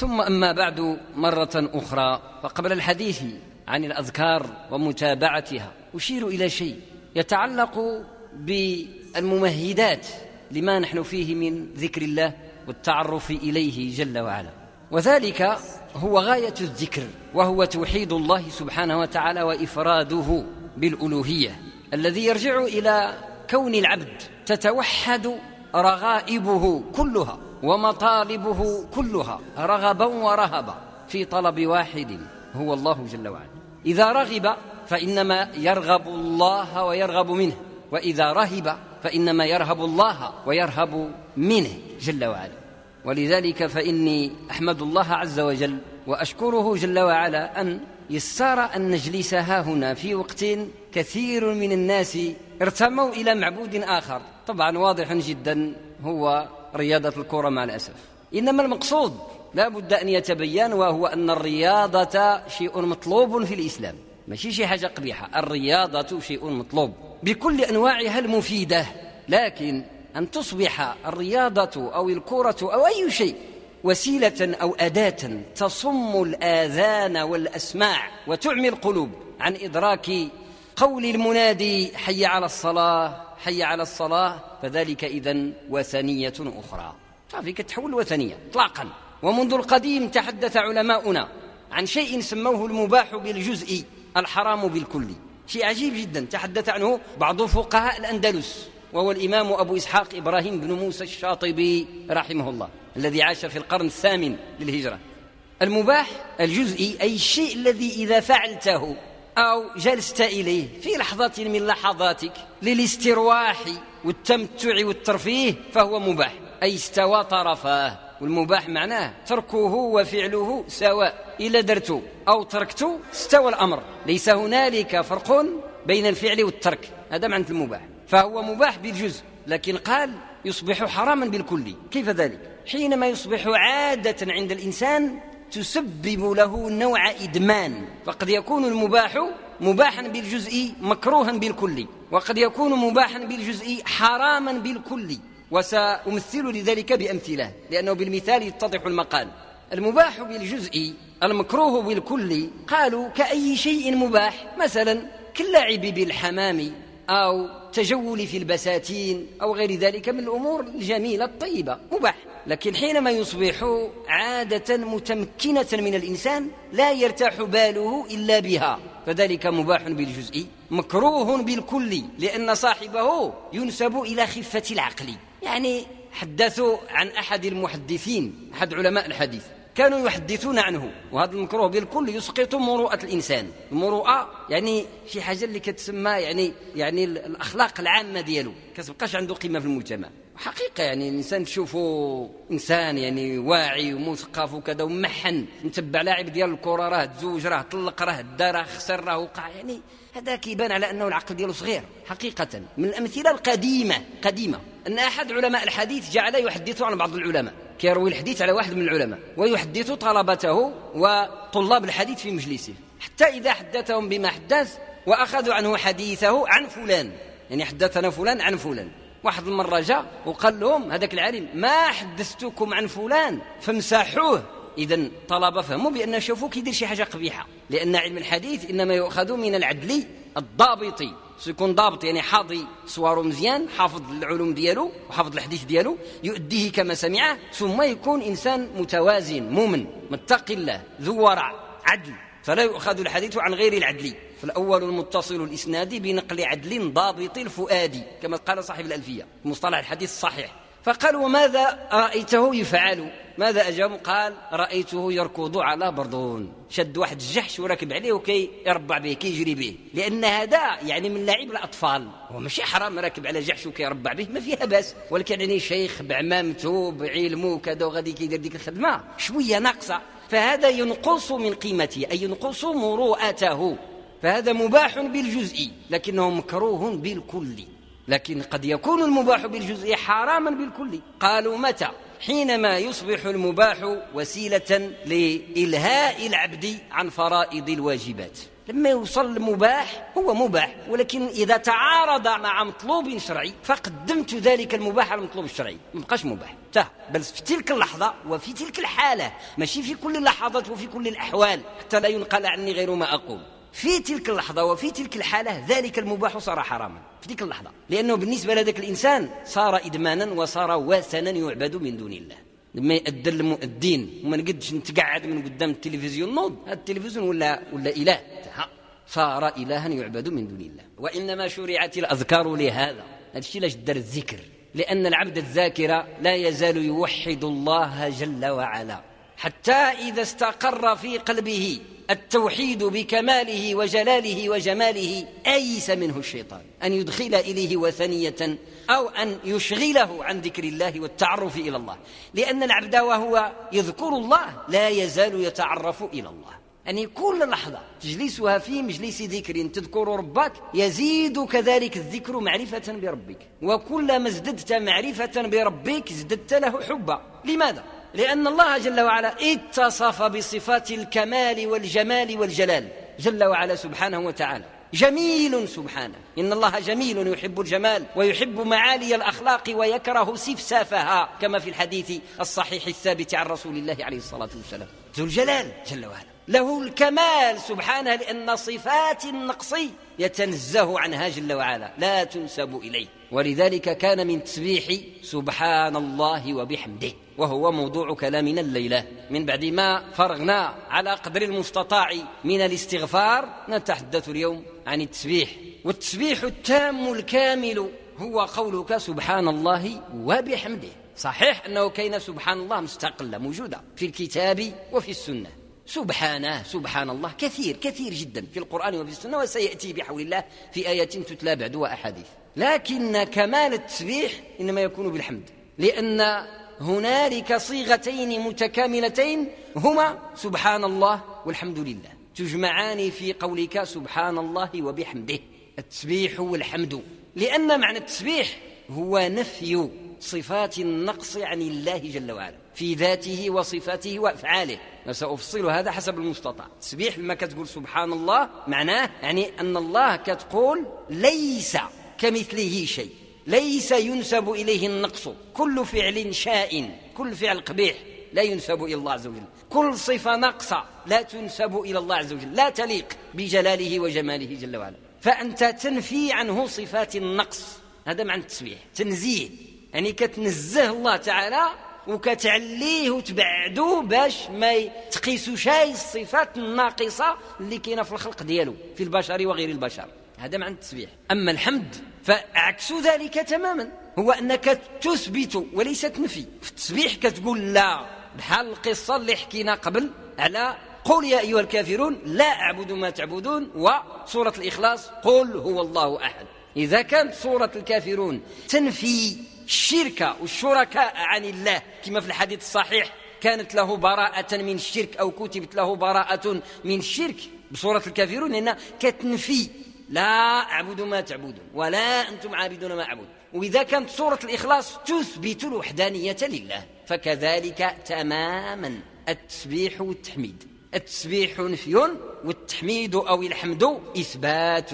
ثم أما بعد مرة أخرى فقبل الحديث عن الأذكار ومتابعتها أشير إلى شيء يتعلق بالممهدات لما نحن فيه من ذكر الله والتعرف إليه جل وعلا. وذلك هو غاية الذكر وهو توحيد الله سبحانه وتعالى وإفراده بالألوهية الذي يرجع إلى كون العبد تتوحد رغائبه كلها. ومطالبه كلها رغبا ورهبا في طلب واحد هو الله جل وعلا. إذا رغب فإنما يرغب الله ويرغب منه. وإذا رهب فإنما يرهب الله ويرهب منه جل وعلا. ولذلك فإني أحمد الله عز وجل وأشكره جل وعلا أن يسار أن نجلس ها هنا في وقت كثير من الناس ارتموا إلى معبود آخر. طبعا واضح جدا هو رياضة الكرة مع الأسف. إنما المقصود لا بد أن يتبين وهو أن الرياضة شيء مطلوب في الإسلام. ماشي شي حاجة قبيحة. الرياضة شيء مطلوب بكل أنواعها المفيدة. لكن أن تصبح الرياضة أو الكرة أو أي شيء وسيلة أو أداة تصم الآذان والأسماع وتعمي القلوب عن إدراك قول المنادي حي على الصلاة حي على الصلاة فذلك إذا وثنية أخرى. صافي كتحول وثنية إطلاقا. ومنذ القديم تحدث علماؤنا عن شيء سموه المباح بالجزء الحرام بالكلي شيء عجيب جدا. تحدث عنه بعض فقهاء الأندلس وهو الإمام أبو إسحاق إبراهيم بن موسى الشاطبي رحمه الله الذي عاش في القرن الثامن للهجرة. المباح الجزئي أي الشيء الذي إذا فعلته أو جلست إليه في لحظة من لحظاتك للاسترواح والتمتع والترفيه فهو مباح. أي استوى طرفاه. والمباح معناه تركه وفعله سواء. إلا درت أو تركت استوى الأمر. ليس هنالك فرق بين الفعل والترك. هذا معنى المباح. فهو مباح بالجزء. لكن قال يصبح حراما بالكل. كيف ذلك؟ حينما يصبح عادة عند الإنسان تسبب له نوع إدمان فقد يكون المباح مباحا بالجزء مكروها بالكل وقد يكون مباحا بالجزء حراما بالكل وسأمثل لذلك بأمثلة لأنه بالمثال يتضح المقال. المباح بالجزء المكروه بالكل قالوا كأي شيء مباح مثلا كاللعب بالحمام أو تجول في البساتين أو غير ذلك من الأمور الجميلة الطيبة مباح. لكن حينما يصبح عادة متمكنة من الإنسان لا يرتاح باله إلا بها فذلك مباح بالجزء مكروه بالكل لأن صاحبه ينسب إلى خفة العقل. يعني حدثوا عن أحد المحدثين أحد علماء الحديث كانوا يحدثون عنه وهذا المكروه بالكل يسقط مروءة الإنسان. المروءة يعني شي حاجة اللي كتسمى يعني يعني الأخلاق العامة ديالو كتبقاش عنده قيمة في المجتمع. حقيقة يعني الإنسان تشوفه إنسان يعني واعي ومثقف وكذا ومحن متبع لاعب ديال الكرة راه تزوج راه طلق راه دا راه خسر راه وقع يعني هذا كيبان على أنه العقل ديالو صغير حقيقة. من الأمثلة القديمة قديمة أن أحد علماء الحديث جعل يحدث عن بعض العلماء كيروي الحديث على واحد من العلماء ويحدث طلبته وطلاب الحديث في مجلسه حتى إذا حدثهم بما حدث وأخذوا عنه حديثه عن فلان يعني حدثنا فلان عن فلان. واحد المرة جاء وقال لهم هذاك العالم ما حدثتكم عن فلان فامسحوه. إذا طلب فهموا بأن شوفوا كيدير شي حاجة قبيحة. لأن علم الحديث إنما يؤخذ من العدل الضابط. سيكون ضابط يعني حاضي صوارو مزيان حافظ العلوم ديالو وحافظ الحديث ديالو يؤديه كما سمعه ثم يكون إنسان متوازن مؤمن متقي الله ذو ورع عدل. فلا يؤخذ الحديث عن غير العدل. فالأول المتصل الإسناد بنقل عدل ضابط الفؤاد كما قال صاحب الألفية مصطلح الحديث الصحيح. فقال وماذا رأيته يفعل؟ ماذا أجاب؟ قال رأيته يركض على بردون شد واحد الجحش وركب عليه وكي يربع به كي يجري به. لأن هذا يعني من لعب الأطفال هو ماشي حرام راكب على جحش وكي يربع به ما فيها باس. ولكن يعني شيخ بعمامته بعلمه كذا وغادي كيدير ديك الخدمة شوية ناقصة. فهذا ينقص من قيمته أي ينقص مروءته. فهذا مباح بالجزء لكنه مكروه بالكل. لكن قد يكون المباح بالجزء حراما بالكل. قالوا متى؟ حينما يصبح المباح وسيلة لإلهاء العبد عن فرائض الواجبات. لما يوصل المباح هو مباح ولكن إذا تعارض مع مطلوب شرعي فقدمت ذلك المباح على المطلوب الشرعي ما بقاش مباح. تا بل في تلك اللحظة وفي تلك الحالة ماشي في كل اللحظات وفي كل الأحوال حتى لا ينقل عني غير ما أقول. في تلك اللحظة وفي تلك الحالة ذلك المباح صار حراما في تلك اللحظة. لأنه بالنسبة لذلك الإنسان صار إدمانا وصار وثنا يعبد من دون الله. لما يأذن الدين. وما نقدش نتقعد من قدام التلفزيون. نوض هذا التلفزيون ولا ولا إله. صار إلها يعبد من دون الله. وإنما شرعت الأذكار لهذا. هذا الشيء لاش دار الذكر؟ لأن العبد الذاكر لا يزال يوحد الله جل وعلا. حتى إذا استقر في قلبه التوحيد بكماله وجلاله وجماله أيس منه الشيطان. أن يدخل إليه وثنية أو أن يشغله عن ذكر الله والتعرف إلى الله. لأن العبد وهو يذكر الله لا يزال يتعرف إلى الله. يعني كل لحظة تجلسها في مجلس ذكر تذكر ربك يزيد كذلك الذكر معرفة بربك. وكلما ازددت معرفة بربك ازددت له حبا. لماذا؟ لأن الله جل وعلا اتصف بصفات الكمال والجمال والجلال. جل وعلا سبحانه وتعالى. جميل سبحانه. إن الله جميل يحب الجمال ويحب معالي الأخلاق ويكره سفسافها كما في الحديث الصحيح الثابت عن رسول الله عليه الصلاة والسلام. ذو الجلال جل وعلا. له الكمال سبحانه لأن صفات النقص يتنزه عنها جل وعلا لا تنسب إليه. ولذلك كان من تسبيح سبحان الله وبحمده وهو موضوع كلامنا الليلة. من بعد ما فرغنا على قدر المستطاع من الاستغفار نتحدث اليوم عن التسبيح. والتسبيح التام الكامل هو قولك سبحان الله وبحمده. صحيح أنه كاين سبحان الله مستقلة موجودة في الكتاب وفي السنة. سبحانه سبحان الله كثير كثير جدا في القرآن وفي السنة وسيأتي بحول الله في آيات تتلى بعد وأحاديث. لكن كمال التسبيح إنما يكون بالحمد لأن هنالك صيغتين متكاملتين هما سبحان الله والحمد لله. تجمعان في قولك سبحان الله وبحمده التسبيح والحمد. لأن معنى التسبيح هو نفي صفات النقص عن الله جل وعلا. في ذاته وصفاته وأفعاله. وسافصل هذا حسب المستطاع. تسبيح لما كتقول سبحان الله معناه يعني أن الله كتقول ليس كمثله شيء. ليس ينسب إليه النقص. كل فعل شاء. كل فعل قبيح. لا ينسب إلى الله عز وجل. كل صفة ناقصة لا تنسب إلى الله عز وجل. لا تليق بجلاله وجماله جل وعلا. فأنت تنفي عنه صفات النقص. هذا معنى التسبيح. تنزيه. يعني كتنزه الله تعالى وكتعليه وتبعدو باش ما تقيسو شاي الصفات الناقصة اللي كاينة في الخلق ديالو في البشر وغير البشر. هذا معنى التسبيح. أما الحمد فعكس ذلك تماما. هو أنك تثبت وليس تنفي في التسبيح كتقول لا بحال القصة اللي حكينا قبل على قل يا أيها الكافرون لا أعبد ما تعبدون وسوره الإخلاص قل هو الله أحد. إذا كانت سورة الكافرون تنفي الشرك والشركاء عن الله. كما في الحديث الصحيح كانت له براءة من الشرك أو كتبت له براءة من الشرك بصورة الكافرون لأن كتنفي. لا أعبد ما تعبدون ولا أنتم عابدون ما أعبد. وإذا كانت سورة الإخلاص تثبت الوحدانية لله فكذلك تماما. التسبيح والتحميد. التسبيح نفي والتحميد أو الحمد إثبات.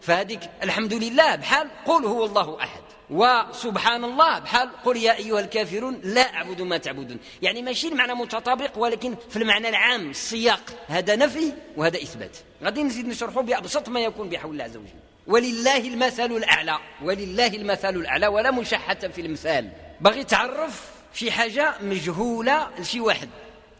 فهذيك الحمد لله بحال قل هو الله أحد. وسبحان الله بحال قل يا أيها الكافرون لا أعبد ما تعبدون. يعني ماشي المعنى متطابق ولكن في المعنى العام السياق هذا نفي وهذا إثبات. غادي نزيد نشرحه بأبسط ما يكون بحول الله عز وجل. ولله المثل الأعلى ولله المثل الأعلى ولا مشحة في المثال. باغي تعرف شي حاجة مجهولة لشي واحد.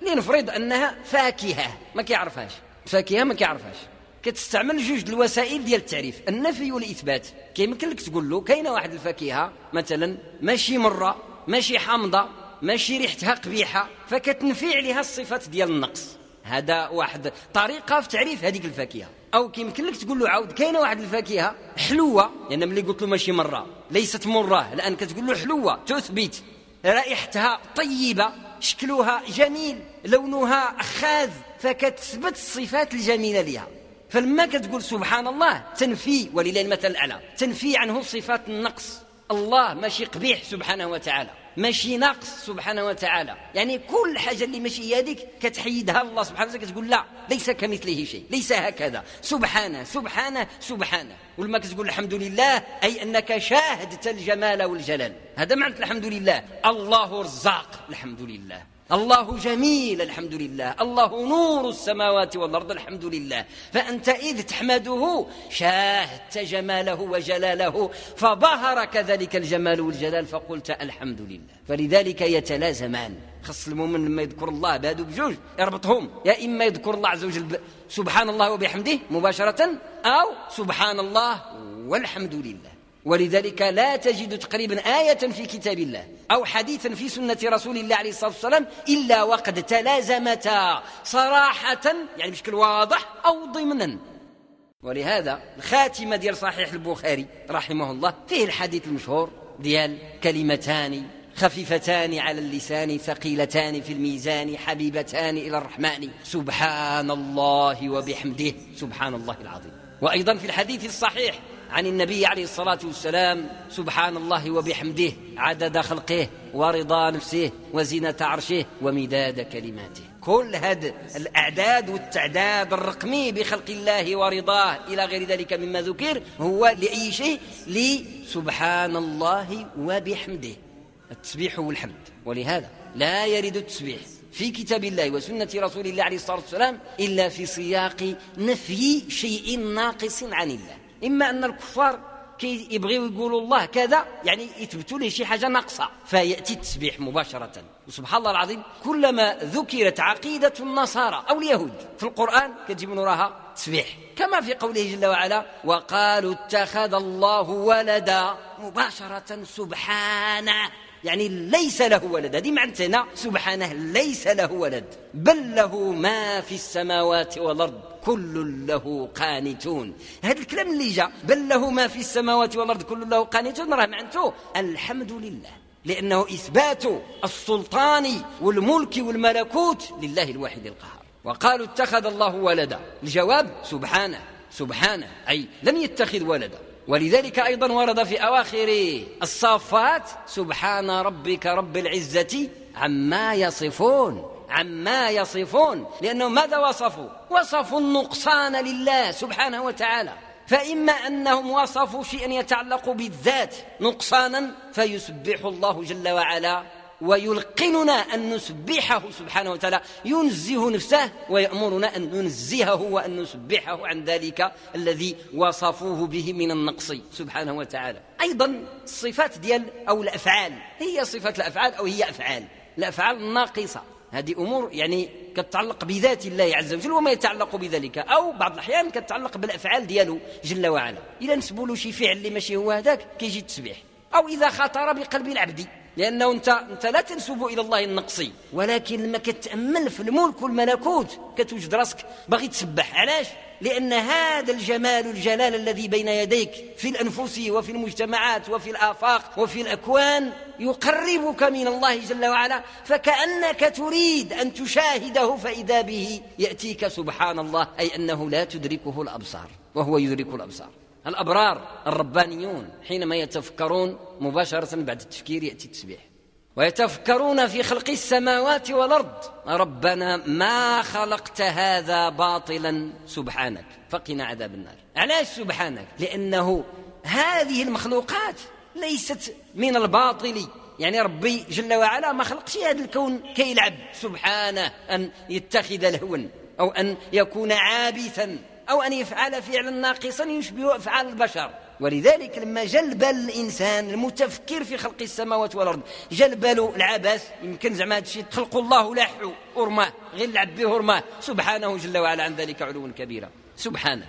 لنفرض أنها فاكهة ما كيعرفهاش. فاكهة ما كيعرفهاش. كتستعمل جوج الوسائل ديال التعريف. النفي والإثبات. كيمكن لك تقول له كاينة واحد الفاكهة مثلا ماشي مرة ماشي حامضة ماشي ريحتها قبيحة فكتنفي عليها الصفات ديال النقص. هذا واحد طريقة في تعريف هذيك الفاكهة. أو كيمكن لك تقول له عاود كاينة واحد الفاكهة حلوة يعني ملي قلت له ماشي مرة ليست مرة الآن كتقول له حلوة تثبت رائحتها طيبة شكلها جميل لونها أخاذ فكتثبت الصفات الجميلة لها فلما كتقول سبحان الله تنفي ولله المثل الاعلى تنفي عنه صفات النقص. الله ماشي قبيح سبحانه وتعالى. ماشي ناقص سبحانه وتعالى. يعني كل حاجة اللي ماشي هذيك كتحيدها الله سبحانه وتعالى كتقول لا ليس كمثله شيء ليس هكذا. سبحانه سبحانه سبحانه. ولما كتقول الحمد لله أي أنك شاهدت الجمال والجلال. هذا معنى الحمد لله. الله رزاق الحمد لله. الله جميل الحمد لله الله نور السماوات والأرض الحمد لله فأنت إذ تحمده شاهدت جماله وجلاله فظهر كذلك الجمال والجلال فقلت الحمد لله فلذلك يتلازمان. خص المؤمن لما يذكر الله بهذو بجوج يربطهم. يا إما يذكر الله عز وجل سبحان الله وبحمده مباشرة أو سبحان الله والحمد لله ولذلك لا تجد تقريبا آية في كتاب الله أو حديثا في سنة رسول الله عليه الصلاة والسلام إلا وقد تلازمتا صراحة يعني بشكل واضح أو ضمنا. ولهذا الخاتمة ديال صحيح البخاري رحمه الله فيه الحديث المشهور ديال كلمتان خفيفتان على اللسان ثقيلتان في الميزان حبيبتان إلى الرحمن سبحان الله وبحمده سبحان الله العظيم. وأيضا في الحديث الصحيح عن النبي عليه الصلاة والسلام سبحان الله وبحمده عدد خلقه ورضا نفسه وزنة عرشه ومداد كلماته. كل هذه الأعداد والتعداد الرقمي بخلق الله ورضاه إلى غير ذلك مما ذكر هو لأي شيء؟ لسبحان الله وبحمده. التسبيح والحمد ولهذا لا يرد التسبيح في كتاب الله وسنة رسول الله عليه الصلاة والسلام إلا في سياق نفي شيء ناقص عن الله. إما أن الكفار كي يقولوا الله كذا يعني يثبتوا له شي حاجة ناقصة. فيأتي التسبيح مباشرة. وسبحان الله العظيم كلما ذكرت عقيدة النصارى أو اليهود في القرآن كتجي من وراها تسبيح. كما في قوله جل وعلا وقالوا اتخذ الله ولدا مباشرة سبحانه. يعني ليس له ولد. هذه معنتنا سبحانه ليس له ولد. بل له ما في السماوات والأرض. كل له قانتون. هذا الكلام اللي جاء. بل له ما في السماوات والأرض. كل له قانتون. راه معنته الحمد لله. لأنه إثبات السلطان والملك والملكوت لله الواحد القهار. وقالوا اتخذ الله ولدا. الجواب سبحانه. سبحانه. أي لم يتخذ ولدا. ولذلك أيضا ورد في أواخر الصافات سبحان ربك رب العزة عما يصفون عما يصفون. لأنه ماذا وصفوا؟ وصفوا النقصان لله سبحانه وتعالى. فإما أنهم وصفوا شيئا يتعلق بالذات نقصانا فيسبح الله جل وعلا. ويلقننا أن نسبحه سبحانه وتعالى. ينزه نفسه ويأمرنا أن ننزهه وأن نسبحه عن ذلك الذي وصفوه به من النقص سبحانه وتعالى. أيضا الصفات ديال أو الأفعال. هي صفات الأفعال أو هي أفعال؟ الأفعال الناقصة هذه أمور يعني كتعلق بذات الله عز وجل وما يتعلق بذلك. أو بعض الأحيان كتعلق بالأفعال ديالو جل وعلا. إذا نسبوا له شي فعل اللي ماشي هو هذاك كيجي التسبيح. أو إذا خطر بقلب العبد. لأنه انت انت لا تنسب إلى الله النقصي. ولكن لما كتأمل في الملك والملكوت كتوجد راسك باغي تسبح. علاش؟ لأن هذا الجمال الجلال الذي بين يديك في الأنفس وفي المجتمعات وفي الآفاق وفي الأكوان يقربك من الله جل وعلا فكأنك تريد أن تشاهده فإذا به يأتيك سبحان الله أي أنه لا تدركه الأبصار وهو يدرك الأبصار. الأبرار الربانيون حينما يتفكرون مباشرة بعد التفكير يأتي التسبيح. ويتفكرون في خلق السماوات والأرض. ربنا ما خلقت هذا باطلا سبحانك. فقنا عذاب النار. علاش سبحانك؟ لأنه هذه المخلوقات ليست من الباطل. يعني ربي جل وعلا ما خلقش هذا الكون كي يلعب سبحانه أن يتخذ لهوا أو أن يكون عابثا. أو أن يفعل فعلا ناقصا يشبه أفعال البشر. ولذلك لما جلب الإنسان المتفكر في خلق السماوات والأرض جلب له العبث يمكن زعما هذا الشيء خلق الله لحو ورماه غير لعب به ورماه سبحانه جل وعلا عن ذلك علوا كبيرا. سبحانه.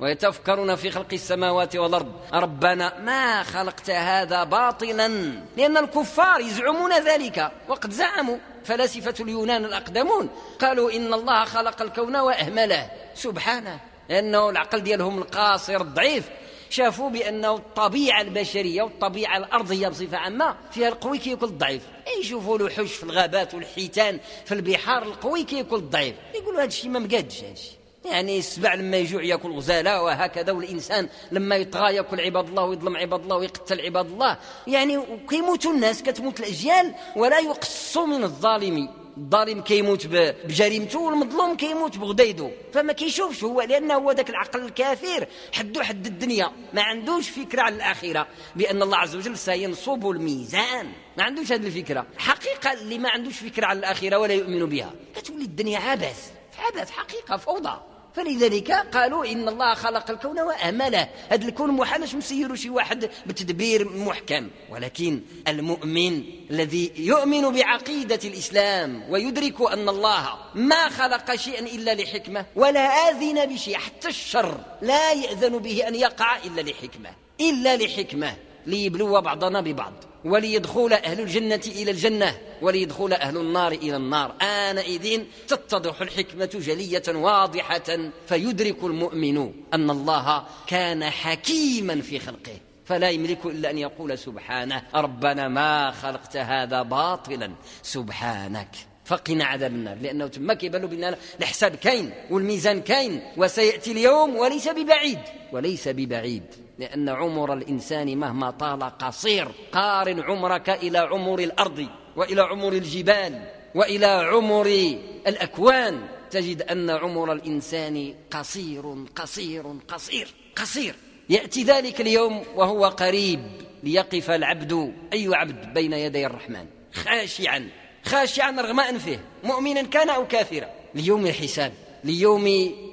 ويتفكرون في خلق السماوات والأرض. ربنا ما خلقت هذا باطلا لأن الكفار يزعمون ذلك. وقد زعموا فلاسفه اليونان الأقدمون. قالوا إن الله خلق الكون وأهمله. سبحانه. لأنه العقل ديالهم القاصر الضعيف شافوا بأنه الطبيعة البشرية والطبيعة الأرضية بصفة عامة فيها القوي كياكل الضعيف يشوفوا له حش في الغابات والحيتان في البحار القوي كياكل الضعيف يقولوا هذا الشيء ما مقادش هذا الشيء. يعني السبع لما يجوع ياكل غزالة وهكذا والإنسان لما يطغى ياكل عباد الله ويظلم عباد الله ويقتل عباد الله. يعني كيموتوا الناس كتموت الأجيال ولا يقص من الظالم الظالم كيموت بجريمته والمظلوم كيموت بغديده. فما كيشوفش هو لأنه هو ذاك العقل الكافر. حدو حد الدنيا. ما عندوش فكرة على الآخرة. بأن الله عز وجل سينصب الميزان. ما عندوش هذه الفكرة. حقيقة اللي ما عندوش فكرة على الآخرة ولا يؤمن بها. كتولي الدنيا عبث. عبث حقيقة فوضى. فلذلك قالوا إن الله خلق الكون وأمله. هذا الكون محالش مسير شي واحد بتدبير محكم. ولكن المؤمن الذي يؤمن بعقيدة الإسلام ويدرك أن الله ما خلق شيئا إلا لحكمة ولا آذن بشيء حتى الشر لا يأذن به أن يقع إلا لحكمة. إلا لحكمة ليبلو بعضنا ببعض. وليدخل أهل الجنة إلى الجنة وليدخل أهل النار إلى النار. آنئذ تتضح الحكمة جلية واضحة فيدرك المؤمن أن الله كان حكيما في خلقه. فلا يملك إلا أن يقول سبحانه ربنا ما خلقت هذا باطلا سبحانك. فقنا عذاب النار لأنه تما كيبان بان الحساب كاين والميزان كاين وسيأتي اليوم وليس ببعيد وليس ببعيد. لأن عمر الإنسان مهما طال قصير قارن عمرك إلى عمر الأرض وإلى عمر الجبال وإلى عمر الأكوان. تجد أن عمر الإنسان قصير قصير قصير قصير. يأتي ذلك اليوم وهو قريب ليقف العبد. أي عبد بين يدي الرحمن؟ خاشعا خاشعا رغم أنفه مؤمنا كان أو كافرا. ليوم الحساب ليوم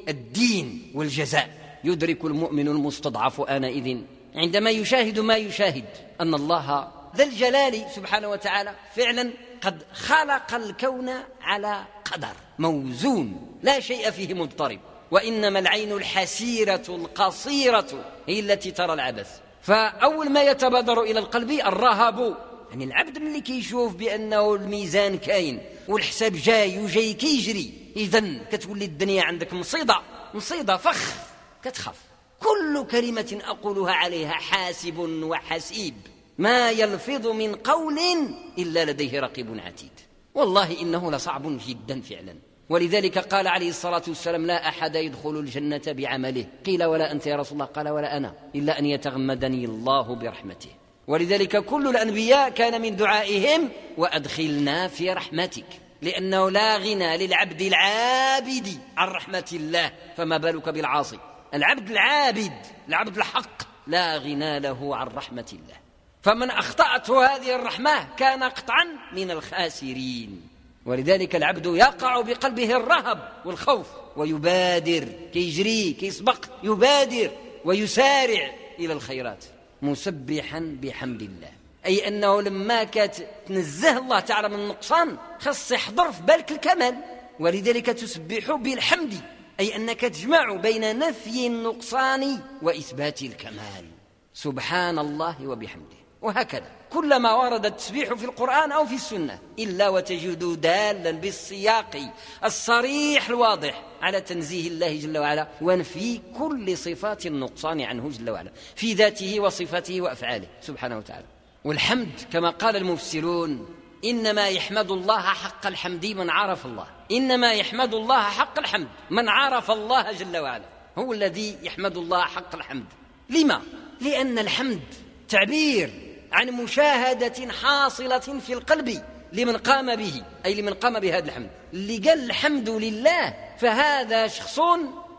الدين والجزاء. يدرك المؤمن المستضعف آنئذ عندما يشاهد ما يشاهد أن الله ذا الجلال سبحانه وتعالى فعلا قد خلق الكون على قدر موزون لا شيء فيه مضطرب. وإنما العين الحسيرة القصيرة هي التي ترى العبث. فأول ما يتبادر إلى القلب الرهب يعني العبد ملي كيشوف بأنه الميزان كاين والحساب جاي وجاي كيجري إذا كتولي الدنيا عندك مصيدة مصيدة فخ كتخاف كل كلمة أقولها عليها حاسب وحسيب. ما يلفظ من قول إلا لديه رقيب عتيد. والله إنه لصعب جدا فعلا. ولذلك قال عليه الصلاة والسلام لا أحد يدخل الجنة بعمله. قيل ولا أنت يا رسول الله؟ قال ولا أنا. إلا أن يتغمدني الله برحمته. ولذلك كل الأنبياء كان من دعائهم وأدخلنا في رحمتك. لأنه لا غنى للعبد العابد عن رحمة الله. فما بالك بالعاصي؟ العبد العابد العبد الحق لا غنى له عن رحمة الله. فمن أخطأته هذه الرحمة كان قطعا من الخاسرين. ولذلك العبد يقع بقلبه الرهب والخوف ويبادر كيجري كيسبق يبادر ويسارع إلى الخيرات مسبحا بحمد الله. أي أنه لما كانت تنزه الله تعالى من النقصان خص يحضر في بالك الكمال. ولذلك تسبح بالحمد. أي أنك تجمع بين نفي النقصان وإثبات الكمال. سبحان الله وبحمده. وهكذا. كلما ورد التسبيح في القرآن أو في السنة إلا وتجد دالا بالسياق الصريح الواضح على تنزيه الله جل وعلا ونفي كل صفات النقصان عنه جل وعلا في ذاته وصفاته وأفعاله سبحانه وتعالى. والحمد كما قال المفسرون إنما يحمد الله حق الحمد من عرف الله. إنما يحمد الله حق الحمد من عرف الله جل وعلا. هو الذي يحمد الله حق الحمد. لما؟ لأن الحمد تعبير عن مشاهدة حاصلة في القلب لمن قام به أي لمن قام بهذا الحمد. اللي قال الحمد لله فهذا شخص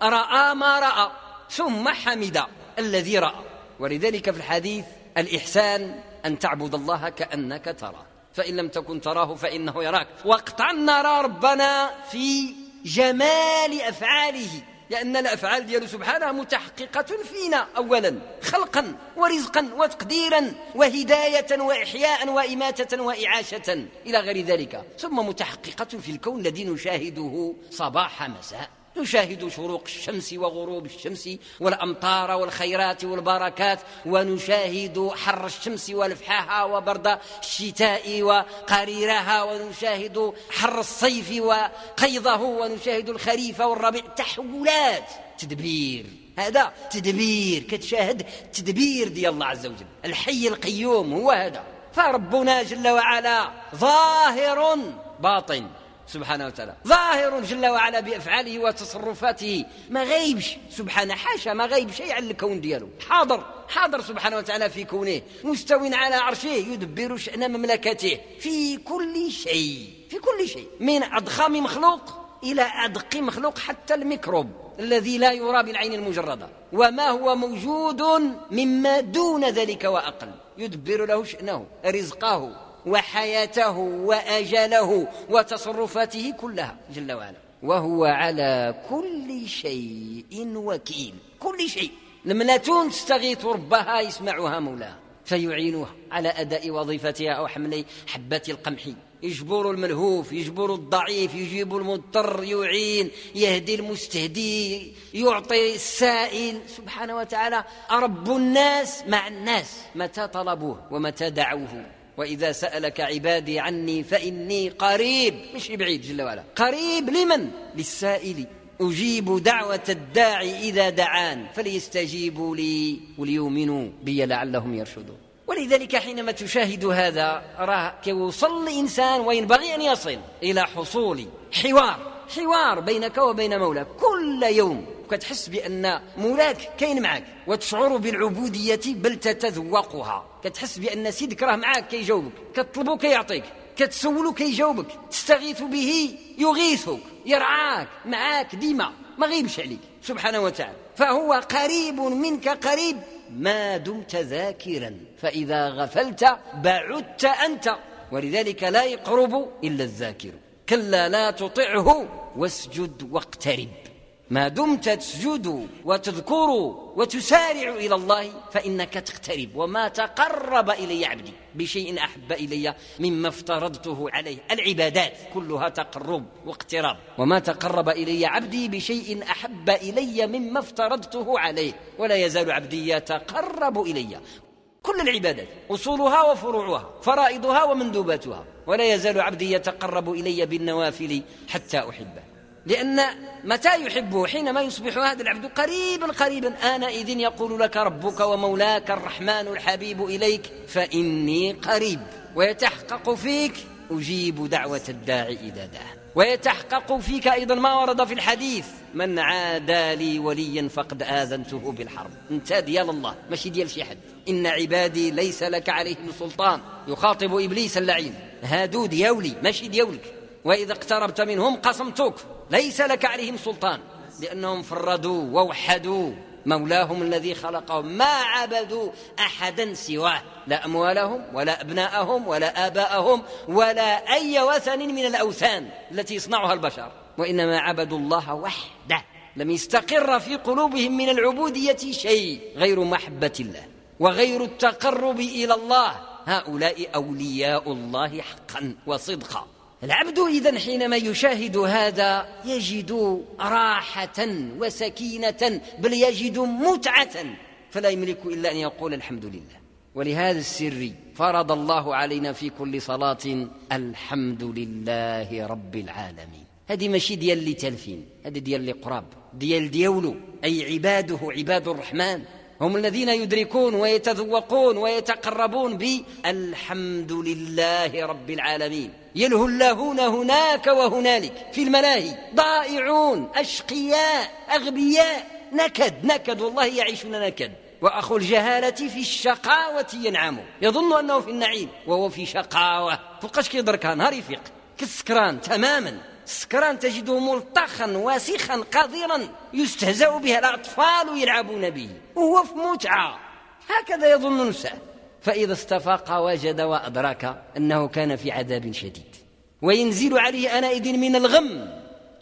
رأى ما رأى ثم حمد الذي رأى. ولذلك في الحديث الإحسان أن تعبد الله كأنك تراه. فإن لم تكن تراه فإنه يراك. واقطع نرى ربنا في جمال أفعاله. لأن الأفعال ديالو سبحانه متحققة فينا أولا خلقا ورزقا وتقديرا وهداية وإحياء وإماتة وإعاشة إلى غير ذلك. ثم متحققة في الكون الذي نشاهده صباح مساء. نشاهد شروق الشمس وغروب الشمس والأمطار والخيرات والبركات ونشاهد حر الشمس ولفحها وبرد الشتاء وقريرها ونشاهد حر الصيف وقيضه ونشاهد الخريف والربيع. تحولات تدبير. هذا تدبير كتشاهد تدبير ديال الله عز وجل. الحي القيوم هو هذا. فربنا جل وعلا ظاهر باطن. سبحانه وتعالى. ظاهر جل وعلا بأفعاله وتصرفاته. ما غيبش سبحانه حاشا ما غيب شيء عن الكون دياله حاضر حاضر سبحانه وتعالى في كونه. مستو على عرشه يدبر شأن مملكته. في كل شيء في كل شيء. من أضخم مخلوق إلى أدق مخلوق حتى الميكروب الذي لا يرى بالعين المجردة. وما هو موجود مما دون ذلك وأقل. يدبر له شأنه رزقه. وحياته وأجله وتصرفاته كلها جل وعلا. وهو على كل شيء وكيل. كل شيء. نملة تستغيث ربها يسمعها مولاها فيعينها على أداء وظيفتها أو حمل حبة القمح. يجبر الملهوف يجبر الضعيف يجيب المضطر يعين يهدي المستهدي يعطي السائل. سبحانه وتعالى أرب الناس مع الناس متى طلبوه ومتى دعوه. وإذا سألك عبادي عني فإني قريب. مش بعيد جل وعلا. قريب لمن؟ للسائل. أجيب دعوة الداعي إذا دعان فليستجيبوا لي وليؤمنوا بي لعلهم يرشدون. ولذلك حينما تشاهد هذا راه كيوصل الإنسان وينبغي أن يصل إلى حصول حوار حوار بينك وبين مولاك. كل يوم كتحس بأن مولاك كاين معك وتشعر بالعبودية بل تتذوقها. كتحس بأن سيدك راه معك كيجاوبك كتطلبو كيعطيك كتسولو كيجاوبك. تستغيث به يغيثك يرعاك معاك ديما ما غيبش عليك. سبحانه وتعالى. فهو قريب منك قريب ما دمت ذاكرا. فإذا غفلت بعدت أنت. ولذلك لا يقرب إلا الذاكر. كلا لا تطعه واسجد واقترب. ما دمت تسجد وتذكر وتسارع إلى الله فإنك تقترب وما تقرب إلي عبدي بشيء أحب إلي مما افترضته عليه. العبادات كلها تقرب واقتراب. وما تقرب إلي عبدي بشيء أحب إلي مما افترضته عليه. ولا يزال عبدي يتقرب إلي. كل العبادات أصولها وفروعها فرائضها ومندوباتها. ولا يزال عبدي يتقرب إلي بالنوافل حتى أحبه. لأن متى يحبه؟ حينما يصبح هذا العبد قريبا قريبا. آنئذ يقول لك ربك ومولاك الرحمن الحبيب إليك فإني قريب. ويتحقق فيك أجيب دعوة الداعي إذا دعا. ويتحقق فيك أيضا ما ورد في الحديث. من عادى لي وليا فقد آذنته بالحرب. انت ديال الله ماشي ديال شي حد إن عبادي ليس لك عليهم سلطان. يخاطب إبليس اللعين. هادو ديولي ماشي ديولك. وإذا اقتربت منهم قصمتك ليس لك عليهم سلطان. لأنهم فردوا ووحدوا. مولاهم الذي خلقهم. ما عبدوا أحدا سواه. لا أموالهم ولا أبناءهم ولا آباءهم ولا أي وثن من الأوثان التي يصنعها البشر. وإنما عبدوا الله وحده. لم يستقر في قلوبهم من العبودية شيء غير محبة الله وغير التقرب إلى الله. هؤلاء أولياء الله حقا وصدقا. العبد إذا حينما يشاهد هذا يجد راحة وسكينة بل يجد متعة. فلا يملك إلا أن يقول الحمد لله. ولهذا السر فرض الله علينا في كل صلاة الحمد لله رب العالمين. هذه ماشي ديال اللي تلفين هذه ديال اللي قراب ديال ديولو. أي عباده عباد الرحمن. هم الذين يدركون ويتذوقون ويتقربون بالحمد لله رب العالمين. يلهلهون هناك وهنالك في الملاهي. ضائعون أشقياء أغبياء. نكد نكد والله يعيشون نكد. وأخو الجهالة في الشقاوة ينعم. يظن أنه في النعيم وهو في شقاوة. فوقاش كيدركها نهار يفيق كالسكران تماما. السكران تجده ملطخا واسخا قذرا. يستهزأ به الأطفال يلعبون به. وهو في متعة. هكذا يظن نفسه فإذا استفاق وجد وأدرك أنه كان في عذاب شديد. وينزل عليه أنائذ من الغم.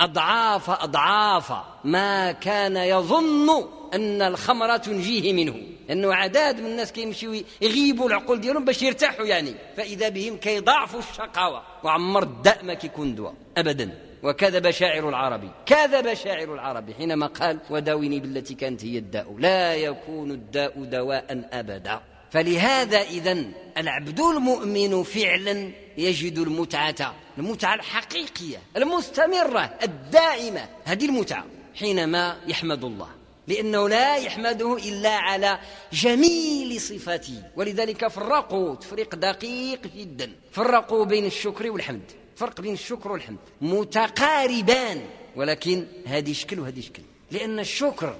أضعاف أضعاف ما كان يظن أن الخمر تنجيه منه. أنه عداد من الناس كيمشيو يغيبوا العقول ديالهم باش يرتاحوا يعني. فإذا بهم كيضاعفوا الشقاوة. وعمر الداء ما كيكون دواء أبدا. وكذب شاعر العربي. كذب شاعر العربي حينما قال وداوني بالتي كانت هي الداء. لا يكون الداء دواء أبدا. فلهذا إذا العبد المؤمن فعلا يجد المتعة المتعة الحقيقية المستمرة الدائمة هذه المتعة حينما يحمد الله. لأنه لا يحمده إلا على جميل صفاته. ولذلك فرقوا تفريق دقيق جدا. فرقوا بين الشكر والحمد. فرق بين الشكر والحمد. متقاربان. ولكن هذه شكل وهذه شكل. لأن الشكر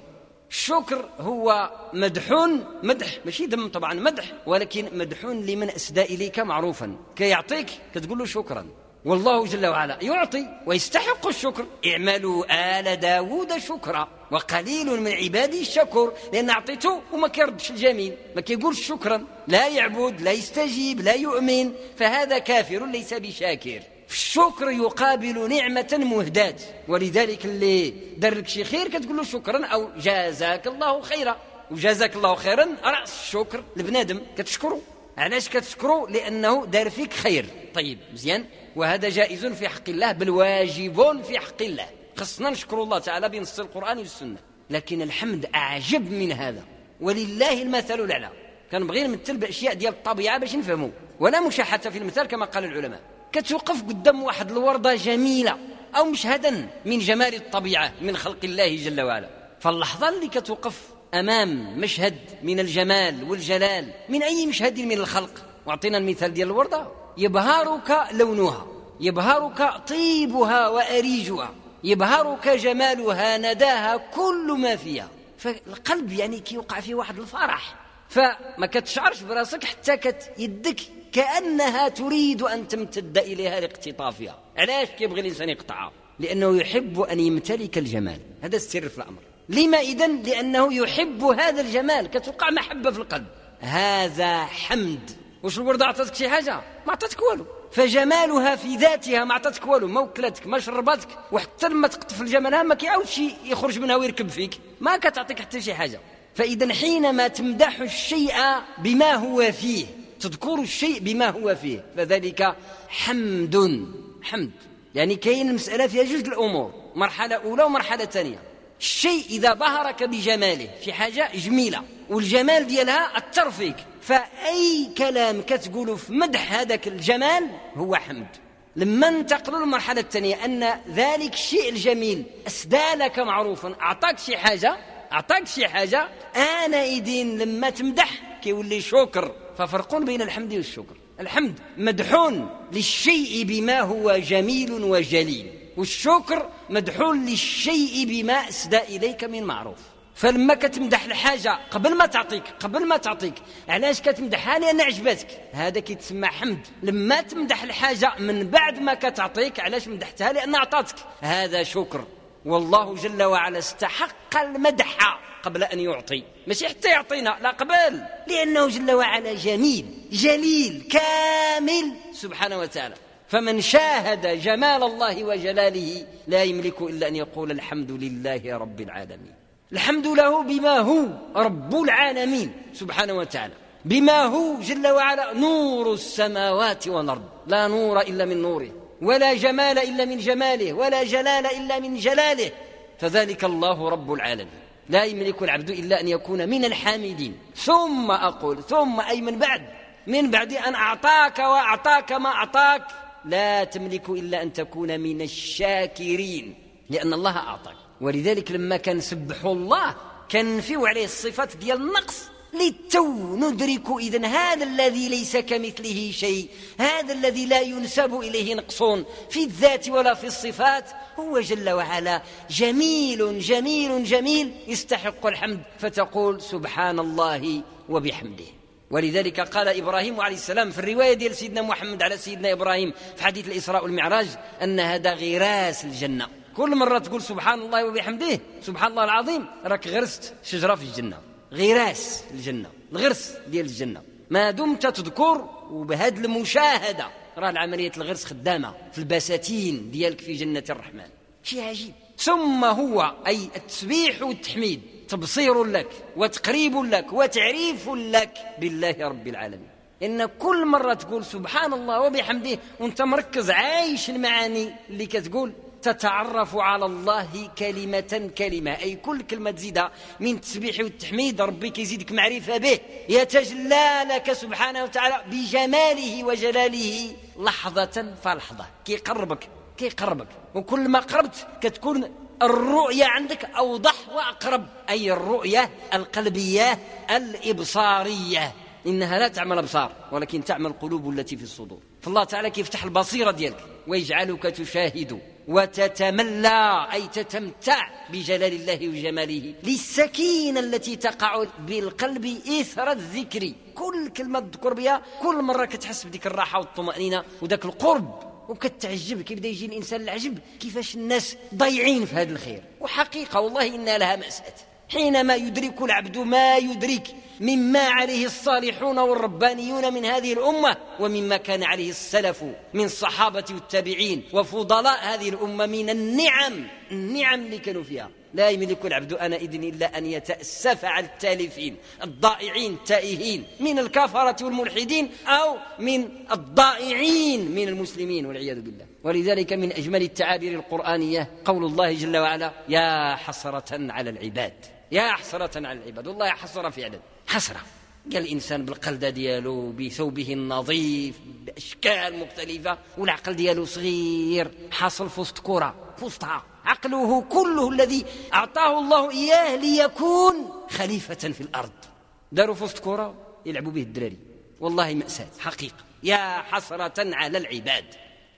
الشكر هو مدح مدح ماشي ذم طبعا مدح ولكن مدح لمن أسدى إليك معروفا. كيعطيك كتقول له شكرا. والله جل وعلا يعطي ويستحق الشكر. اعملوا آل داود شكرا وقليل من عبادي الشكر لأن أعطيته وما كيردش الجميل. ما كيقولش شكرا. لا يعبد لا يستجيب لا يؤمن فهذا كافر ليس بشاكر. الشكر يقابل نعمة مهداة. ولذلك اللي درك شي خير كتقول له شكرا أو جازاك الله خيرا. وجازاك الله خيرا رأس الشكر لبنادم. كتشكره. علاش كتشكرو لأنه دار فيك خير. طيب مزيان. وهذا جائز في حق الله بل واجب في حق الله. خصنا نشكر الله تعالى بنص القرآن والسنة. لكن الحمد أعجب من هذا. ولله المثل الأعلى. كنبغي نمثل بأشياء ديال الطبيعة باش نفهموا ولا مشاحة في المثال كما قال العلماء. كتوقف قدام واحد الوردة جميلة أو مشهدا من جمال الطبيعة من خلق الله جل وعلا. فاللحظة اللي كتوقف أمام مشهد من الجمال والجلال من أي مشهد من الخلق. وأعطينا المثال ديال الوردة. يبهرك لونها يبهرك طيبها وأريجها يبهرك جمالها نداها كل ما فيها. فالقلب يعني كيوقع فيه واحد الفرح. فما كتشعرش براسك حتى كت يدك كأنها تريد أن تمتد إليها لاقتطافها. علاش كيبغي الإنسان يقطعها؟ لأنه يحب أن يمتلك الجمال. هذا السر في الأمر. لما إذن؟ لأنه يحب هذا الجمال. كتوقع محبة في القلب. هذا حمد. واش الوردة عطاتك شي حاجة؟ ما عطاتك والو. فجمالها في ذاتها ما عطاتك والو. ما وكلتك ما شربتك. وحتى لما تقطف الجمالها ما كيعاودش يخرج منها ويركب فيك. ما كتعطيك حتى شي حاجة. فإذا حينما تمدح الشيء بما هو فيه تذكر الشيء بما هو فيه. فذلك حمد. حمد. يعني كاين المسألة فيها جوج الأمور. مرحلة أولى ومرحلة ثانية. الشيء إذا بهرك بجماله في حاجة جميلة والجمال ديالها أثر فيك. فأي كلام كتقوله في مدح هذاك الجمال هو حمد. لما انتقلوا للمرحلة الثانية أن ذلك الشيء الجميل أسدى لك معروفا. أعطاك شي حاجة أعطاك شي حاجة آنئذ لما تمدح كيولي شكر. ففرق بين الحمد والشكر. الحمد مدحون للشيء بما هو جميل وجليل والشكر مدحون للشيء بما أسدى إليك من معروف. فلما كتمدح الحاجة قبل ما تعطيك قبل ما تعطيك علاش كتمدحها؟ لأن عجبتك. هذا كيتسمى حمد. لما تمدح الحاجة من بعد ما كتعطيك علاش مدحتها؟ لأن أعطاتك. هذا شكر. والله جل وعلا استحق المدح. قبل أن يعطي. ماشي حتى يعطينا لا قبل. لأنه جل وعلا جميل جليل كامل. سبحانه وتعالى. فمن شاهد جمال الله وجلاله لا يملك إلا أن يقول الحمد لله رب العالمين. الحمد له بما هو رب العالمين. سبحانه وتعالى. بما هو جل وعلا نور السماوات والأرض. لا نور إلا من نوره ولا جمال إلا من جماله ولا جلال إلا من جلاله. فذلك الله رب العالمين. لا يملك العبد إلا أن يكون من الحامدين. ثم أقول ثم أي من بعد؟ من بعد أن أعطاك وأعطاك ما أعطاك. لا تملك إلا أن تكون من الشاكرين لأن الله أعطاك. ولذلك لما كنسبحوا الله كنفيو عليه الصفات ديال النقص. للتو ندرك إذا هذا الذي ليس كمثله شيء. هذا الذي لا ينسب إليه نقص في الذات ولا في الصفات. هو جل وعلا جميل جميل جميل. يستحق الحمد. فتقول سبحان الله وبحمده. ولذلك قال إبراهيم عليه السلام في الرواية ديال سيدنا محمد على سيدنا إبراهيم في حديث الإسراء والمعراج أن هذا غراس الجنة. كل مرة تقول سبحان الله وبحمده سبحان الله العظيم راك غرست شجرة في الجنة. غراس الجنة الغرس ديال الجنة. ما دمت تذكر وبهذه المشاهدة راه العملية الغرس خدامة في البساتين ديالك في جنة الرحمن. شيء عجيب. ثم هو أي التسبيح والتحميد تبصير لك وتقريب لك وتعريف لك بالله رب العالمين. إن كل مرة تقول سبحان الله وبحمده وأنت مركز عايش المعاني اللي كتقول. تتعرف على الله كلمة كلمة. أي كل كلمة تزيدها من التسبيح والتحميد ربي كيزيدك معرفة به. يتجلى لك سبحانه وتعالى بجماله وجلاله لحظة فلحظة. كيقربك كيقربك. وكل ما قربت كتكون الرؤية عندك أوضح وأقرب. أي الرؤية القلبية الإبصارية. إنها لا تعمل أبصار ولكن تعمل القلوب التي في الصدور. فالله تعالى كيفتح البصيرة ديالك ويجعلك تشاهد. وتتملى أي تتمتع بجلال الله وجماله. للسكينة التي تقع بالقلب إثر الذكر. كل كلمة تذكر بها كل مرة كتحس بديك الراحة والطمأنينة وذاك القرب. وكتعجب كيبدا يجي الإنسان العجب؟ كيفاش الناس ضايعين في هذا الخير؟ وحقيقة والله ان لها مأساة. حينما يدرك العبد ما يدرك مما عليه الصالحون والربانيون من هذه الأمة ومما كان عليه السلف من الصحابه والتابعين وفضلاء هذه الأمة من النعم النعم اللي كانوا فيها. لا يملك العبد إذن إلا أن يتأسف على التالفين الضائعين التائهين من الكفرة والملحدين أو من الضائعين من المسلمين والعياذ بالله. ولذلك من أجمل التعابير القرآنية قول الله جل وعلا يا حسرة على العباد. يا حسرة على العباد. والله حسرة فعلا حسرة. قال الإنسان بالقلده ديالو بثوبه النظيف بأشكال مختلفة والعقل ديالو صغير. حاصل في وسط كرة في وسطها. عقله كله الذي أعطاه الله إياه ليكون خليفة في الأرض. داروا في وسط كرة يلعبوا به الدراري. والله مأساة. حقيقة. يا حسرة على العباد.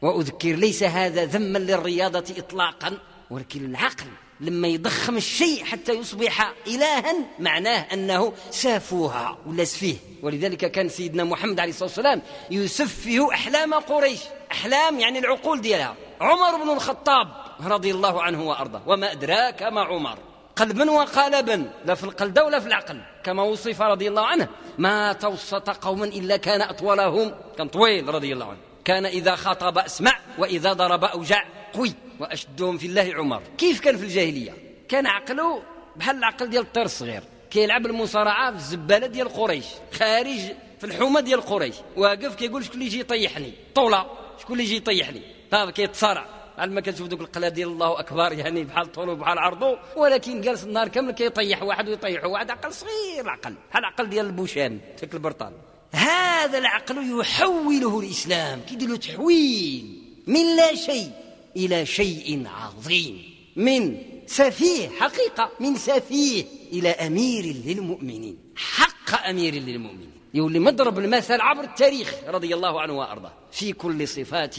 وأذكر ليس هذا ذما للرياضة اطلاقا ولكن العقل لما يضخم الشيء حتى يصبح إلها معناه أنه سافوها ولا سفيه ولذلك كان سيدنا محمد عليه الصلاة والسلام يسفه أحلام قريش. أحلام يعني العقول ديالها. عمر بن الخطاب رضي الله عنه وأرضاه. وما أدراك ما عمر. قلبا وقالبا. لا في القلب ولا في العقل. كما وصف رضي الله عنه. ما توسط قوما إلا كان أطولهم. كان طويل رضي الله عنه. كان إذا خاطب أسمع وإذا ضرب أوجع. قوي وأشدهم في الله عمر. كيف كان في الجاهلية؟ كان عقله بحال العقل ديال الطير الصغير كيلعب المصارعة في الزبالة ديال قريش خارج في الحومة ديال قريش. واقف كيقول شكون اللي يجي يطيحني؟ طوله شكون اللي يجي يطيحني؟ طاب كيتصارع. بعد ما كتشوف دوك القلاد ديال الله أكبر يعني بحال طولو بحال عرضو. ولكن جالس النهار كامل كيطيح واحد ويطيحه واحد. عقل صغير العقل بحال العقل ديال البوشان تاك البرطان هذا العقل يحوله الإسلام. كيدير له تحويل من لا شيء. إلى شيء عظيم. من سفيه حقيقة. من سفيه إلى أمير للمؤمنين. حق أمير للمؤمنين. يولي مضرب المثل عبر التاريخ. رضي الله عنه وأرضاه. في كل صفات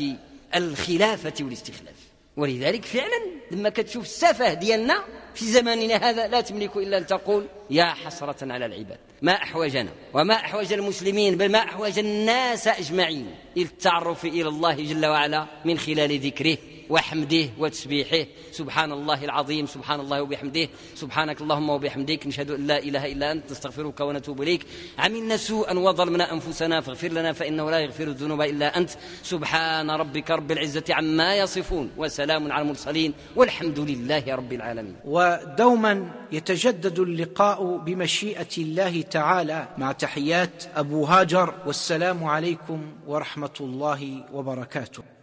الخلافة والاستخلاف. ولذلك فعلا لما كتشوف السفة ديالنا في زماننا هذا لا تملك إلا أن تقول يا حسرة على العباد. ما أحوجنا وما أحوج المسلمين بل ما أحوج الناس أجمعين. إلى التعرف إلى الله جل وعلا من خلال ذكره وحمده وتسبيحه. سبحان الله العظيم سبحان الله وبحمده. سبحانك اللهم وبحمدك. نشهد أن لا إله إلا أنت. نستغفرك ونتوب إليك. عملنا سوءا وظلمنا أنفسنا. فاغفر لنا فإنه لا يغفر الذنوب إلا أنت. سبحان ربك رب العزة عما يصفون. وسلام على المرسلين. والحمد لله رب العالمين. ودوما يتجدد اللقاء بمشيئة الله تعالى مع تحيات أبو هاجر. والسلام عليكم ورحمة الله وبركاته.